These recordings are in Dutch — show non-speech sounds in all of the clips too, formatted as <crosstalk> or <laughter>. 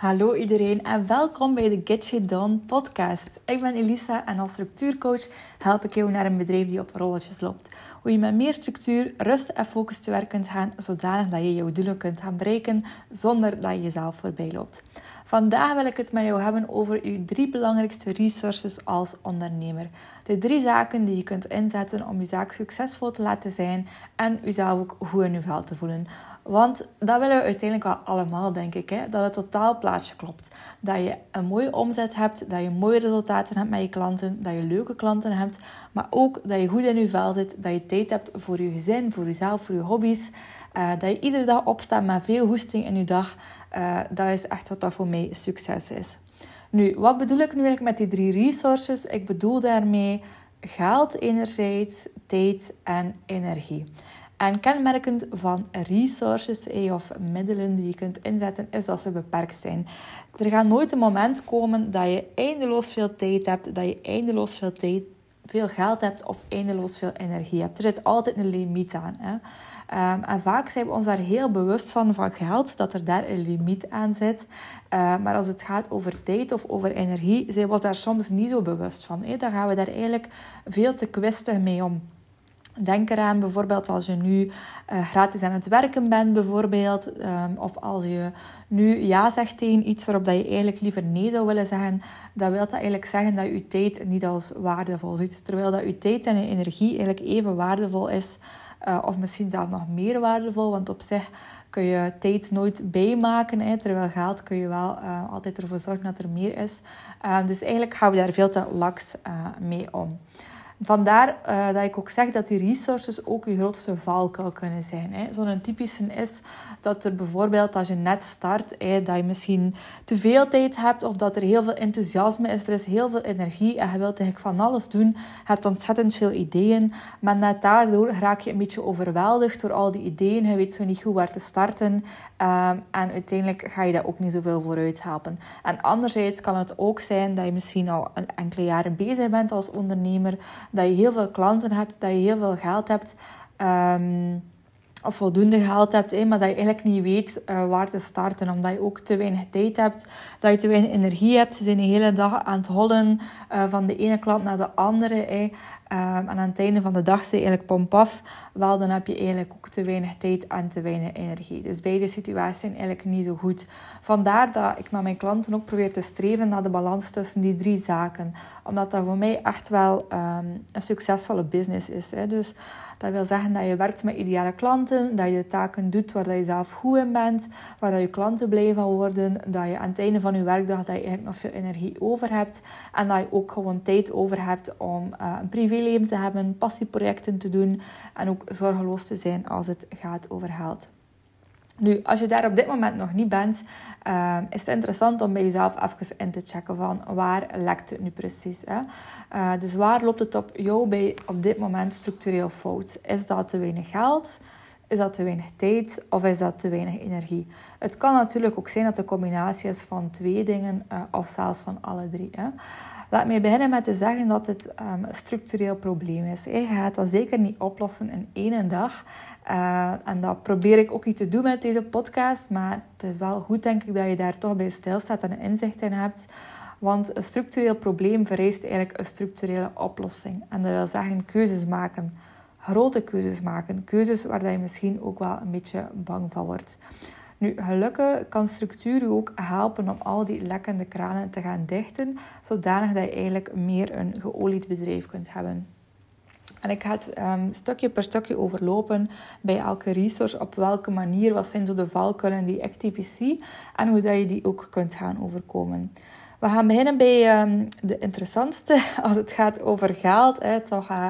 Hallo iedereen en welkom bij de Get You Done podcast. Ik ben Elisa en als structuurcoach help ik jou naar een bedrijf die op rolletjes loopt. Hoe je met meer structuur, rust en focus te werk kunt gaan, zodanig dat je jouw doelen kunt gaan bereiken zonder dat je jezelf voorbij loopt. Vandaag wil ik het met jou hebben over je drie belangrijkste resources als ondernemer. De drie zaken die je kunt inzetten om je zaak succesvol te laten zijn en jezelf ook goed in je vel te voelen. Want dat willen we uiteindelijk wel allemaal, denk ik. Hè? Dat het totaalplaatje klopt. Dat je een mooie omzet hebt, dat je mooie resultaten hebt met je klanten, dat je leuke klanten hebt, maar ook dat je goed in je vel zit, dat je tijd hebt voor je gezin, voor jezelf, voor je hobby's. Uh, dat je iedere dag opstaat met veel hoesting in je dag. Uh, dat is echt wat dat voor mij succes is. Nu, wat bedoel ik nu eigenlijk met die drie resources? Ik bedoel daarmee geld enerzijds, tijd en energie. En kenmerkend van resources eh, of middelen die je kunt inzetten, is dat ze beperkt zijn. Er gaat nooit een moment komen dat je eindeloos veel tijd hebt, dat je eindeloos veel tijd, veel geld hebt of eindeloos veel energie hebt. Er zit altijd een limiet aan. Hè? Um, en vaak zijn we ons daar heel bewust van, van geld, dat er daar een limiet aan zit. Uh, maar als het gaat over tijd of over energie, zijn we ons daar soms niet zo bewust van. Hè? Dan gaan we daar eigenlijk veel te kwistig mee om. Denk eraan bijvoorbeeld als je nu uh, gratis aan het werken bent, bijvoorbeeld. Um, of als je nu ja zegt tegen iets waarop dat je eigenlijk liever nee zou willen zeggen. Dan wil dat eigenlijk zeggen dat je tijd niet als waardevol ziet. Terwijl dat je tijd en energie eigenlijk even waardevol is. Uh, of misschien zelfs nog meer waardevol. Want op zich kun je tijd nooit bijmaken. Hè, terwijl geld kun je wel uh, altijd ervoor zorgen dat er meer is. Uh, dus eigenlijk gaan we daar veel te laks mee om. Vandaar uh, dat ik ook zeg dat die resources ook je grootste valkuil kunnen zijn. Zo'n typische is dat er bijvoorbeeld als je net start, dat je misschien te veel tijd hebt of dat er heel veel enthousiasme is, er is heel veel energie en je wilt eigenlijk van alles doen. Je hebt ontzettend veel ideeën, maar net daardoor raak je een beetje overweldigd door al die ideeën. Je weet zo niet goed waar te starten um, en uiteindelijk ga je daar ook niet zoveel vooruit helpen. En anderzijds kan het ook zijn dat je misschien al enkele jaren bezig bent als ondernemer, dat je heel veel klanten hebt, dat je heel veel geld hebt. Um, of voldoende geld hebt, maar dat je eigenlijk niet weet uh, waar te starten. Omdat je ook te weinig tijd hebt, dat je te weinig energie hebt. Ze zijn de hele dag aan het hollen uh, van de ene klant naar de andere. Um, en aan het einde van de dag je eigenlijk pomp af. Wel, dan heb je eigenlijk ook te weinig tijd en te weinig energie. Dus beide situaties zijn eigenlijk niet zo goed. Vandaar dat ik met mijn klanten ook probeer te streven naar de balans tussen die drie zaken. Omdat dat voor mij echt wel um, een succesvolle business is. Hè. Dus dat wil zeggen dat je werkt met ideale klanten, dat je taken doet waar je zelf goed in bent, waar je klanten blij van worden, dat je aan het einde van je werkdag dat je eigenlijk nog veel energie over hebt en dat je ook gewoon tijd over hebt om uh, een privéleven te hebben, passieprojecten te doen en ook zorgeloos te zijn als het gaat over geld. Nu, als je daar op dit moment nog niet bent, uh, is het interessant om bij jezelf even in te checken van waar lekt het nu precies. Hè? Uh, dus waar loopt het op jou bij op dit moment structureel fout? Is dat te weinig geld? Is dat te weinig tijd? Of is dat te weinig energie? Het kan natuurlijk ook zijn dat de combinatie is van twee dingen uh, of zelfs van alle drie. Hè? Laat me beginnen met te zeggen dat het um, een structureel probleem is. Je gaat dat zeker niet oplossen in één dag. Uh, en dat probeer ik ook niet te doen met deze podcast. Maar het is wel goed, denk ik, dat je daar toch bij stilstaat en inzicht in hebt. Want een structureel probleem vereist eigenlijk een structurele oplossing. En dat wil zeggen keuzes maken. Grote keuzes maken. Keuzes waar je misschien ook wel een beetje bang van wordt. Nu, gelukkig kan structuur je ook helpen om al die lekkende kranen te gaan dichten, zodanig dat je eigenlijk meer een geolied bedrijf kunt hebben. En ik ga het um, stukje per stukje overlopen bij elke resource. Op welke manier, wat zijn zo de valkuilen die ik typisch zie. En hoe dat je die ook kunt gaan overkomen. We gaan beginnen bij um, de interessantste. <laughs> Als het gaat over geld. Hè, toch uh,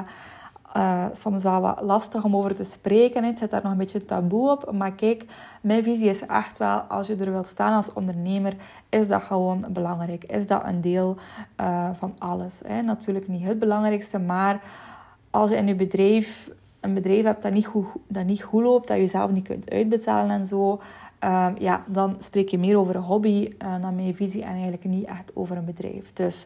uh, soms wel wat lastig om over te spreken. Het zit daar nog een beetje taboe op. Maar kijk, mijn visie is echt wel... Als je er wilt staan als ondernemer, is dat gewoon belangrijk. Is dat een deel uh, van alles. Hè. Natuurlijk niet het belangrijkste, maar als je in je bedrijf een bedrijf hebt dat niet goed, dat niet goed loopt, dat je zelf niet kunt uitbetalen en zo, um, ja, dan spreek je meer over een hobby uh, naar mijn visie en eigenlijk niet echt over een bedrijf. Dus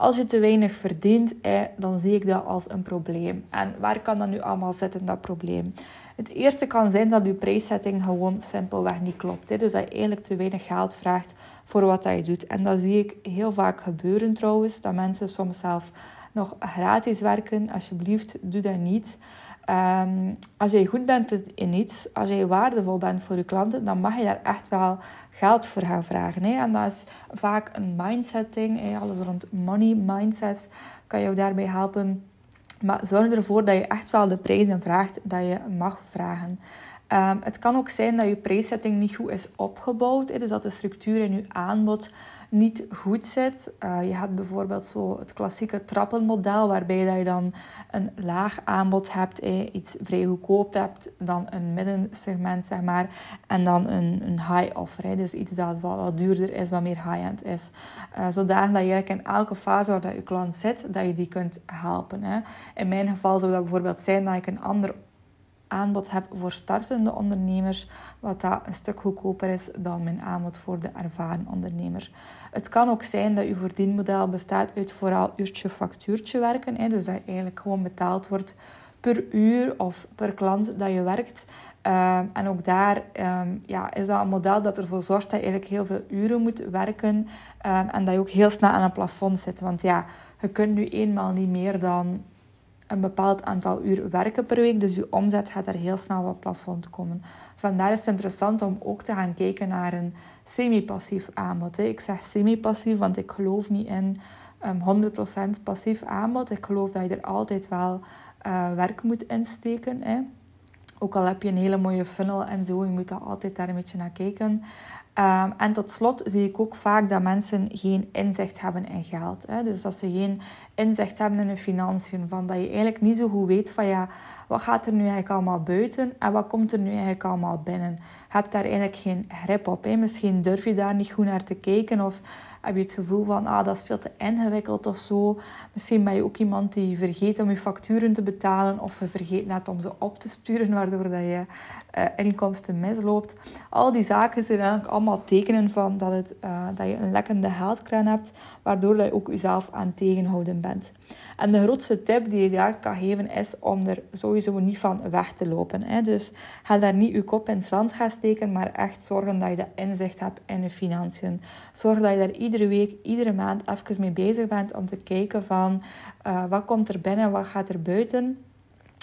als je te weinig verdient, dan zie ik dat als een probleem. En waar kan dat nu allemaal zitten, dat probleem? Het eerste kan zijn dat je prijszetting gewoon simpelweg niet klopt. Hè? Dus dat je eigenlijk te weinig geld vraagt voor wat dat je doet. En dat zie ik heel vaak gebeuren trouwens, dat mensen soms zelf nog gratis werken. Alsjeblieft, doe dat niet. Um, als je goed bent in iets, als je waardevol bent voor je klanten, dan mag je daar echt wel geld voor gaan vragen. Hè? En dat is vaak een mindsetting. Alles rond money mindset kan jou daarbij helpen. Maar zorg ervoor dat je echt wel de prijzen vraagt dat je mag vragen. Um, het kan ook zijn dat je prijszetting niet goed is opgebouwd. Hè? Dus dat de structuur in je aanbod niet goed zit. Uh, je hebt bijvoorbeeld zo het klassieke trappenmodel, waarbij dat je dan een laag aanbod hebt, eh, iets vrij goedkoop hebt, dan een middensegment, zeg maar, en dan een, een high-offer. Dus iets dat wat, wat, duurder is, wat meer high-end is. Uh, zodanig dat je in elke fase waar dat je klant zit, dat je die kunt helpen. In mijn geval zou dat bijvoorbeeld zijn dat ik een ander aanbod heb voor startende ondernemers, wat dat een stuk goedkoper is dan mijn aanbod voor de ervaren ondernemer. Het kan ook zijn dat je verdienmodel bestaat uit vooral uurtje-factuurtje werken, dus dat je eigenlijk gewoon betaald wordt per uur of per klant dat je werkt. Ehm, en ook daar ehm, ja, is dat een model dat ervoor zorgt dat je eigenlijk heel veel uren moet werken ehm, en dat je ook heel snel aan een plafond zit. Want ja, je kunt nu eenmaal niet meer dan een bepaald aantal uur werken per week. Dus je omzet gaat er heel snel op plafond komen. Vandaar is het interessant om ook te gaan kijken naar een semi-passief aanbod. Ik zeg semi-passief, want ik geloof niet in um, 100% passief aanbod. Ik geloof dat je er altijd wel uh, werk moet insteken. Ook al heb je een hele mooie funnel en zo, je moet daar altijd daar een beetje naar kijken. Um, en tot slot zie ik ook vaak dat mensen geen inzicht hebben in geld. Hè? Dus dat ze geen inzicht hebben in hun financiën. Van dat je eigenlijk niet zo goed weet van ja, wat gaat er nu eigenlijk allemaal buiten en wat komt er nu eigenlijk allemaal binnen. Je hebt daar eigenlijk geen grip op. Misschien durf je daar niet goed naar te kijken of heb je het gevoel van ah, dat is veel te ingewikkeld of zo. Misschien ben je ook iemand die vergeet om je facturen te betalen of je vergeet net om ze op te sturen, waardoor dat je uh, inkomsten misloopt. Al die zaken zijn eigenlijk allemaal tekenen van dat, het, uh, dat je een lekkende geldkraan hebt, waardoor dat je ook jezelf aan tegenhouden bent. En de grootste tip die je daar kan geven is om er sowieso niet van weg te lopen. Hè. Dus ga daar niet je kop in zand gaan steken, maar echt zorgen dat je dat inzicht hebt in je financiën. Zorg dat je daar iedere week, iedere maand even mee bezig bent om te kijken van uh, wat komt er binnen, wat gaat er buiten.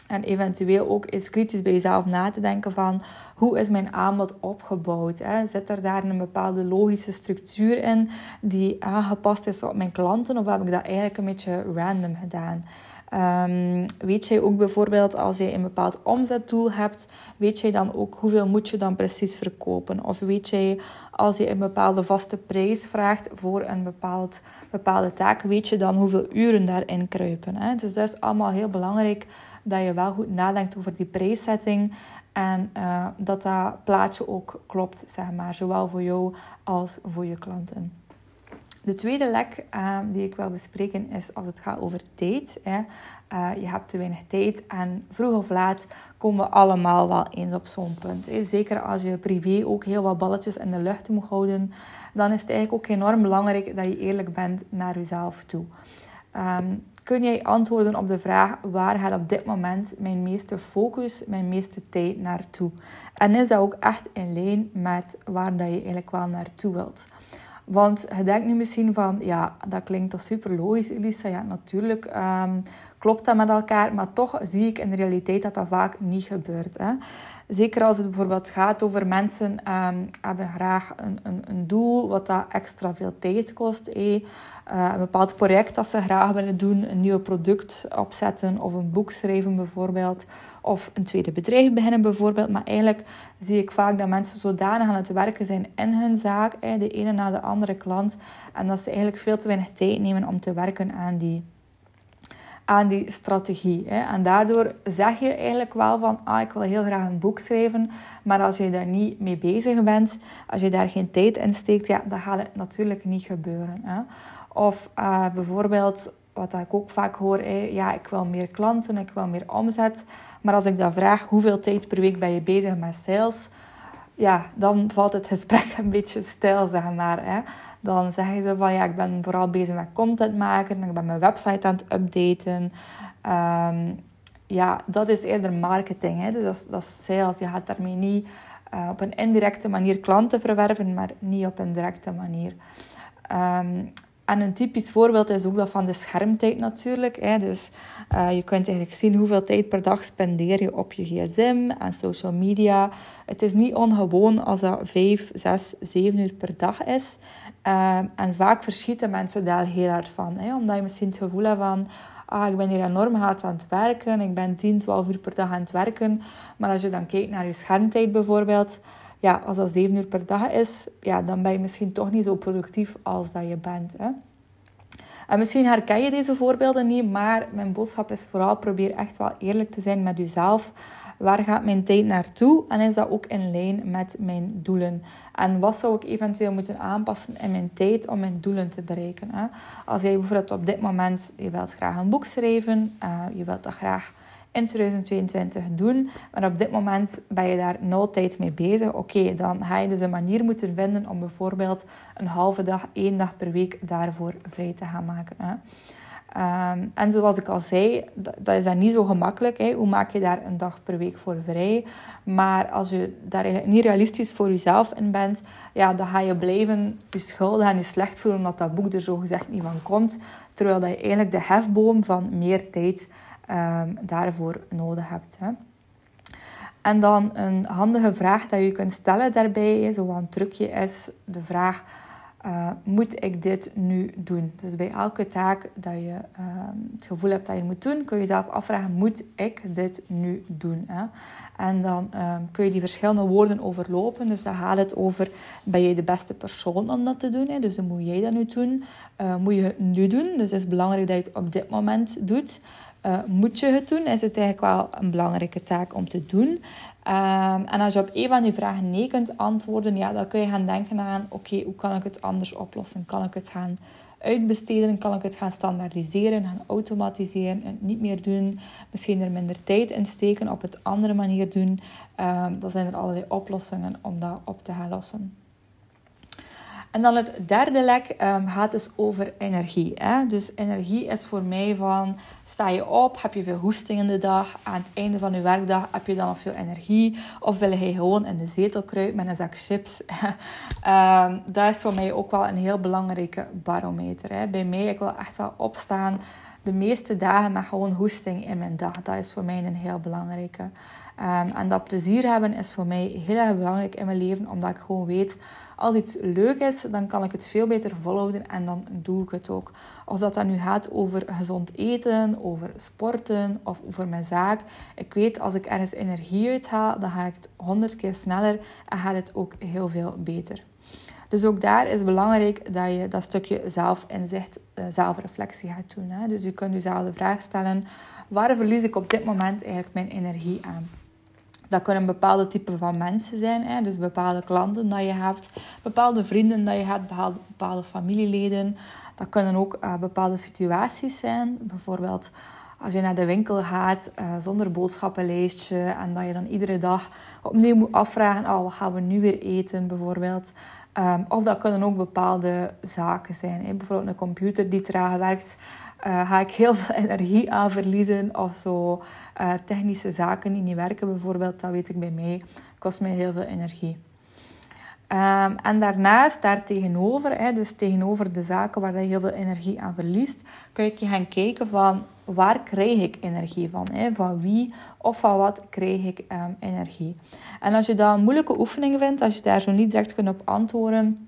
En eventueel ook eens kritisch bij jezelf na te denken van hoe is mijn aanbod opgebouwd? Hè? Zit er daar een bepaalde logische structuur in die aangepast is op mijn klanten? Of heb ik dat eigenlijk een beetje random gedaan? Um, weet jij ook bijvoorbeeld als je een bepaald omzetdoel hebt, weet jij dan ook hoeveel moet je dan precies verkopen? Of weet jij als je een bepaalde vaste prijs vraagt voor een bepaald, bepaalde taak, weet je dan hoeveel uren daarin kruipen? Hè? Dus dat is allemaal heel belangrijk dat je wel goed nadenkt over die prijszetting en uh, dat dat plaatje ook klopt, zeg maar, zowel voor jou als voor je klanten. De tweede lek uh, die ik wil bespreken is als het gaat over tijd. Hè. Uh, je hebt te weinig tijd en vroeg of laat komen we allemaal wel eens op zo'n punt. Zeker als je privé ook heel wat balletjes in de lucht moet houden, dan is het eigenlijk ook enorm belangrijk dat je eerlijk bent naar jezelf toe. Um, kun jij antwoorden op de vraag waar gaat op dit moment mijn meeste focus, mijn meeste tijd naartoe? En is dat ook echt in lijn met waar dat je eigenlijk wel naartoe wilt? Want je denkt nu misschien van, ja, dat klinkt toch super logisch, Elisa. Ja, natuurlijk um, klopt dat met elkaar, maar toch zie ik in de realiteit dat dat vaak niet gebeurt. Hè? Zeker als het bijvoorbeeld gaat over mensen um, hebben graag een, een, een doel wat dat extra veel tijd kost. Eh? Een bepaald project dat ze graag willen doen, een nieuw product opzetten of een boek schrijven bijvoorbeeld. Of een tweede bedrijf beginnen bijvoorbeeld. Maar eigenlijk zie ik vaak dat mensen zodanig aan het werken zijn in hun zaak, de ene na de andere klant. En dat ze eigenlijk veel te weinig tijd nemen om te werken aan die aan die strategie. Hè. En daardoor zeg je eigenlijk wel van, ah, ik wil heel graag een boek schrijven, maar als je daar niet mee bezig bent, als je daar geen tijd in steekt, ja, dan gaat het natuurlijk niet gebeuren. Hè. Of uh, bijvoorbeeld, wat ik ook vaak hoor, hè, ja, ik wil meer klanten, ik wil meer omzet, maar als ik dan vraag, hoeveel tijd per week ben je bezig met sales? Ja, dan valt het gesprek een beetje stil, zeg maar. Hè. Dan zeggen ze van ja, ik ben vooral bezig met content maken. Ik ben mijn website aan het updaten. Um, ja, dat is eerder marketing. Hè? Dus dat is, dat is sales. Je gaat daarmee niet uh, op een indirecte manier klanten verwerven, maar niet op een directe manier. Um, en een typisch voorbeeld is ook dat van de schermtijd natuurlijk. Hè. Dus uh, je kunt eigenlijk zien hoeveel tijd per dag spendeer je op je gsm en social media. Het is niet ongewoon als dat 5, 6, 7 uur per dag is. Uh, en vaak verschieten mensen daar heel hard van. Hè, omdat je misschien het gevoel hebt van... Ah, ik ben hier enorm hard aan het werken. Ik ben 10, 12 uur per dag aan het werken. Maar als je dan kijkt naar je schermtijd bijvoorbeeld ja, als dat 7 uur per dag is, ja, dan ben je misschien toch niet zo productief als dat je bent. Hè. En misschien herken je deze voorbeelden niet, maar mijn boodschap is vooral probeer echt wel eerlijk te zijn met jezelf. Waar gaat mijn tijd naartoe? En is dat ook in lijn met mijn doelen? En wat zou ik eventueel moeten aanpassen in mijn tijd om mijn doelen te bereiken? Hè? Als jij bijvoorbeeld op dit moment, je wilt graag een boek schrijven, uh, je wilt dat graag in 2022 doen. Maar op dit moment ben je daar nul tijd mee bezig. Oké, dan ga je dus een manier moeten vinden om bijvoorbeeld een halve dag, één dag per week daarvoor vrij te gaan maken. Hè. Um, en zoals ik al zei, dat, is dan niet zo gemakkelijk. Hè. Hoe maak je daar een dag per week voor vrij? Maar als je daar niet realistisch voor jezelf in bent, ja, dan ga je blijven je schulden en je slecht voelen omdat dat boek er zo gezegd niet van komt. Terwijl dat je eigenlijk de hefboom van meer tijd um, daarvoor nodig hebt. Hè. En dan een handige vraag dat je kunt stellen daarbij, zo een trucje, is de vraag: uh, moet ik dit nu doen? Dus bij elke taak dat je uh, het gevoel hebt dat je moet doen, kun je jezelf afvragen: moet ik dit nu doen? Hè? En dan um, kun je die verschillende woorden overlopen. Dus dan gaat het over: ben jij de beste persoon om dat te doen? Hè? Dus dan moet jij dat nu doen? Uh, moet je het nu doen? Dus het is belangrijk dat je het op dit moment doet. Uh, moet je het doen? Is het eigenlijk wel een belangrijke taak om te doen? Um, en als je op een van die vragen nee kunt antwoorden, ja, dan kun je gaan denken aan: oké, hoe kan ik het anders oplossen? Kan ik het gaan uitbesteden? Kan ik het gaan standaardiseren, gaan automatiseren en niet meer doen? Misschien er minder tijd in steken, op het andere manier doen? Um, dan zijn er allerlei oplossingen om dat op te gaan lossen. En dan het derde lek um, gaat dus over energie. Hè? Dus energie is voor mij van, sta je op, heb je veel hoesting in de dag, aan het einde van je werkdag heb je dan nog veel energie, of wil je gewoon in de zetel kruipen met een zak chips. um, <laughs> dat is voor mij ook wel een heel belangrijke barometer. Hè? Bij mij, ik wil echt wel opstaan de meeste dagen met gewoon hoesting in mijn dag. Dat is voor mij een heel belangrijke. Um, en dat plezier hebben is voor mij heel erg belangrijk in mijn leven, omdat ik gewoon weet als iets leuk is, dan kan ik het veel beter volhouden en dan doe ik het ook. Of dat dat nu gaat over gezond eten, over sporten of over mijn zaak. Ik weet, als ik ergens energie uit haal, dan ga ik het honderd keer sneller en gaat het ook heel veel beter. Dus ook daar is belangrijk dat je dat stukje zelfinzicht, eh, zelfreflectie gaat doen. Dus je kunt jezelf de vraag stellen, waar verlies ik op dit moment eigenlijk mijn energie aan? Dat kunnen bepaalde typen van mensen zijn. Hè? Dus bepaalde klanten dat je hebt, bepaalde vrienden dat je hebt, bepaalde familieleden. Dat kunnen ook uh, bepaalde situaties zijn. Bijvoorbeeld als je naar de winkel gaat uh, zonder boodschappenlijstje en dat je dan iedere dag opnieuw moet afvragen, oh, wat gaan we nu weer eten bijvoorbeeld. Um, of dat kunnen ook bepaalde zaken zijn. Hè? Bijvoorbeeld een computer die traag werkt uh, ga ik heel <laughs> veel energie aan verliezen of zo uh, technische zaken die niet werken bijvoorbeeld, dat weet ik bij mij, kost mij heel veel energie. Um, en daarnaast, daar tegenover, hè, dus tegenover de zaken waar je heel veel energie aan verliest, kun je gaan kijken van waar krijg ik energie van? Hè? Van wie of van wat krijg ik um, energie? En als je dat een moeilijke oefening vindt, als je daar zo niet direct kunt op antwoorden,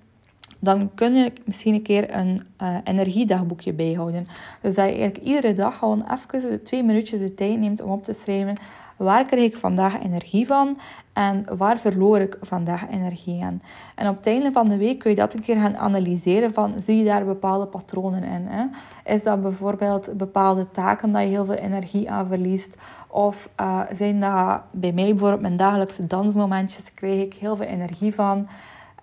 dan kun je misschien een keer een uh, energiedagboekje bijhouden. Dus dat je eigenlijk iedere dag gewoon even twee minuutjes de tijd neemt om op te schrijven waar krijg ik vandaag energie van en waar verloor ik vandaag energie aan. En op het einde van de week kun je dat een keer gaan analyseren van zie je daar bepaalde patronen in. Hè? Is dat bijvoorbeeld bepaalde taken dat je heel veel energie aan verliest? Of uh, zijn dat bij mij bijvoorbeeld mijn dagelijkse dansmomentjes krijg ik heel veel energie van?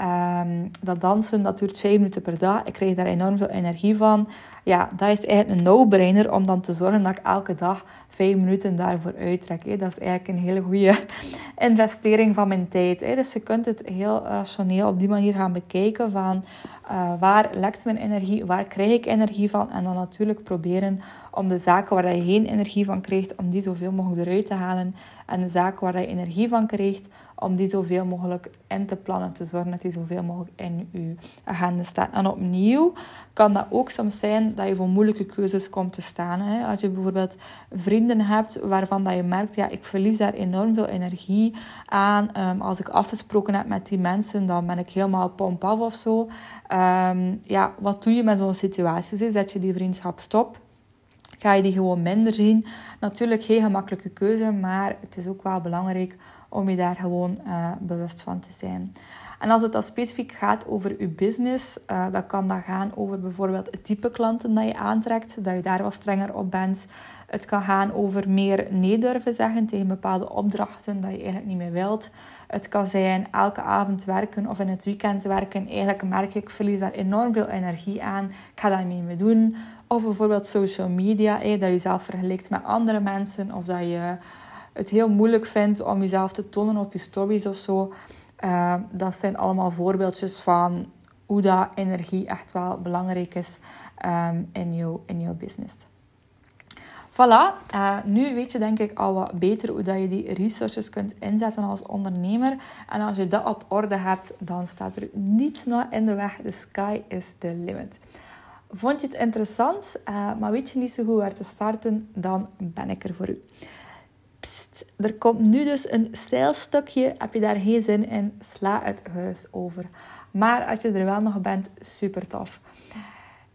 Um, dat dansen, dat duurt vijf minuten per dag. Ik krijg daar enorm veel energie van. Ja, dat is eigenlijk een no-brainer om dan te zorgen dat ik elke dag vijf minuten daarvoor uittrek. Hè. Dat is eigenlijk een hele goede <laughs> investering van mijn tijd. Hè. Dus je kunt het heel rationeel op die manier gaan bekijken van uh, waar lekt mijn energie, waar krijg ik energie van en dan natuurlijk proberen om de zaken waar je geen energie van krijgt, om die zoveel mogelijk eruit te halen en de zaken waar je energie van krijgt, om die zoveel mogelijk in te plannen, te zorgen dat die zoveel mogelijk in je agenda staat. En opnieuw kan dat ook soms zijn dat je voor moeilijke keuzes komt te staan. Hè. Als je bijvoorbeeld vrienden hebt waarvan dat je merkt, ja, ik verlies daar enorm veel energie aan. Um, als ik afgesproken heb met die mensen, dan ben ik helemaal pomp af of zo. Um, ja, wat doe je met zo'n situatie? Zet je die vriendschap stop? Ga je die gewoon minder zien? Natuurlijk geen gemakkelijke keuze, maar het is ook wel belangrijk om je daar gewoon uh, bewust van te zijn. En als het dan specifiek gaat over je business, uh, dan kan dat gaan over bijvoorbeeld het type klanten dat je aantrekt, dat je daar wat strenger op bent. Het kan gaan over meer nee durven zeggen tegen bepaalde opdrachten dat je eigenlijk niet meer wilt. Het kan zijn elke avond werken of in het weekend werken. Eigenlijk merk ik, ik verlies daar enorm veel energie aan. Ik ga daar niet meer doen. Of bijvoorbeeld social media, dat je jezelf vergelijkt met andere mensen. Of dat je het heel moeilijk vindt om jezelf te tonen op je stories of zo. Uh, dat zijn allemaal voorbeeldjes van hoe dat energie echt wel belangrijk is um, in, jouw, in jouw business. Voilà, uh, nu weet je denk ik al wat beter hoe dat je die resources kunt inzetten als ondernemer. En als je dat op orde hebt, dan staat er niets in de weg. The sky is the limit. Vond je het interessant, uh, maar weet je niet zo goed waar te starten, dan ben ik er voor u. Er komt nu dus een stijlstukje. Heb je daar geen zin in? Sla het gerust over. Maar als je er wel nog bent, super tof.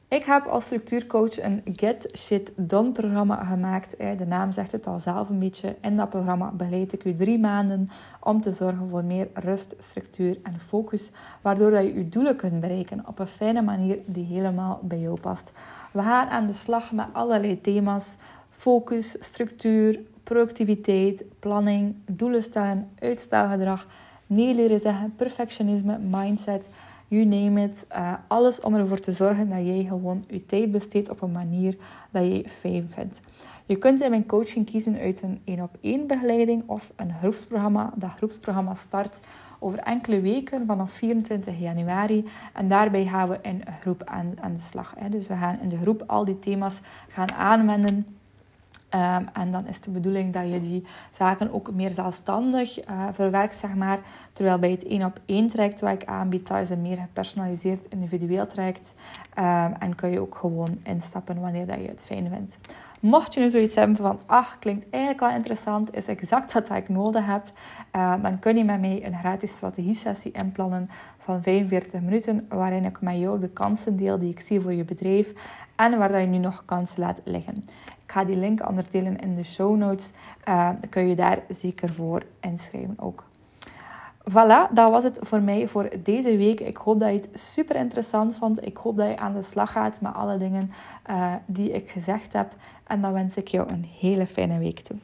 Ik heb als structuurcoach een Get Shit Done programma gemaakt. De naam zegt het al zelf een beetje. In dat programma begeleid ik u drie maanden om te zorgen voor meer rust, structuur en focus. Waardoor je je doelen kunt bereiken op een fijne manier die helemaal bij jou past. We gaan aan de slag met allerlei thema's. Focus, structuur, productiviteit, planning, doelen stellen, uitstelgedrag, nee leren zeggen, perfectionisme, mindset you name it. Uh, alles om ervoor te zorgen dat jij gewoon je tijd besteedt op een manier dat je fijn vindt. Je kunt in mijn coaching kiezen uit een één op één begeleiding of een groepsprogramma. Dat groepsprogramma start over enkele weken vanaf 24 januari. En daarbij gaan we in groep aan, aan de slag. Hè. Dus we gaan in de groep al die thema's gaan aanwenden Um, en dan is de bedoeling dat je die zaken ook meer zelfstandig uh, verwerkt, zeg maar. Terwijl bij het één op één traject wat ik aanbied, dat is een meer gepersonaliseerd individueel traject. Um, en kun je ook gewoon instappen wanneer dat je het fijn vindt. Mocht je nu zoiets hebben van, ach, klinkt eigenlijk wel interessant, is exact wat ik nodig heb, uh, dan kun je met mij een gratis strategie-sessie inplannen van 45 minuten, waarin ik met jou de kansen deel die ik zie voor je bedrijf en waar je nu nog kansen laat liggen. Ik ga die link anders delen in de show notes. Uh, kun je daar zeker voor inschrijven ook. Voilà, dat was het voor mij voor deze week. Ik hoop dat je het super interessant vond. Ik hoop dat je aan de slag gaat met alle dingen uh, die ik gezegd heb. En dan wens ik jou een hele fijne week toe.